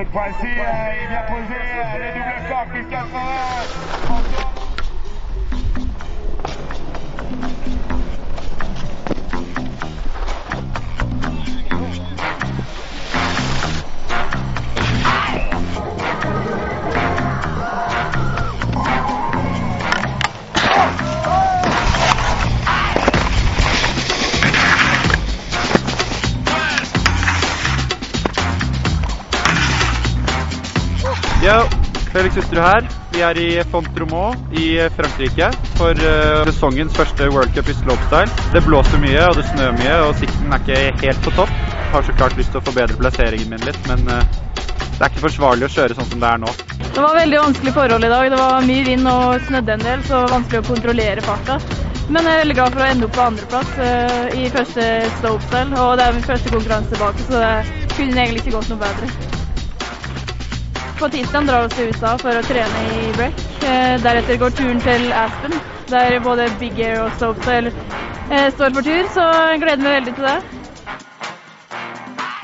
cette fois-ci, il vient poser les doubles corps, Christophe Yo, Felix Hustrud her. Vi er i Fontromaux i Frankrike for uh, sesongens første World Cup i slopestyle. Det blåser mye og det snør mye, og sikten er ikke helt på topp. Har så klart lyst til å forbedre plasseringen min litt, men uh, det er ikke forsvarlig å kjøre sånn som det er nå. Det var veldig vanskelig forhold i dag. Det var mye vind og snødde en del, så det var vanskelig å kontrollere farta. Men jeg er veldig glad for å ende opp på andreplass uh, i første slopestyle. Og det er min første konkurranse tilbake, så det kunne egentlig ikke gått noe bedre. På tirsdag drar vi til USA for å trene i Breck. Eh, deretter går turen til Aspen, der både Big Air og Slopestyle eh, står for tur. Så jeg gleder meg veldig til det.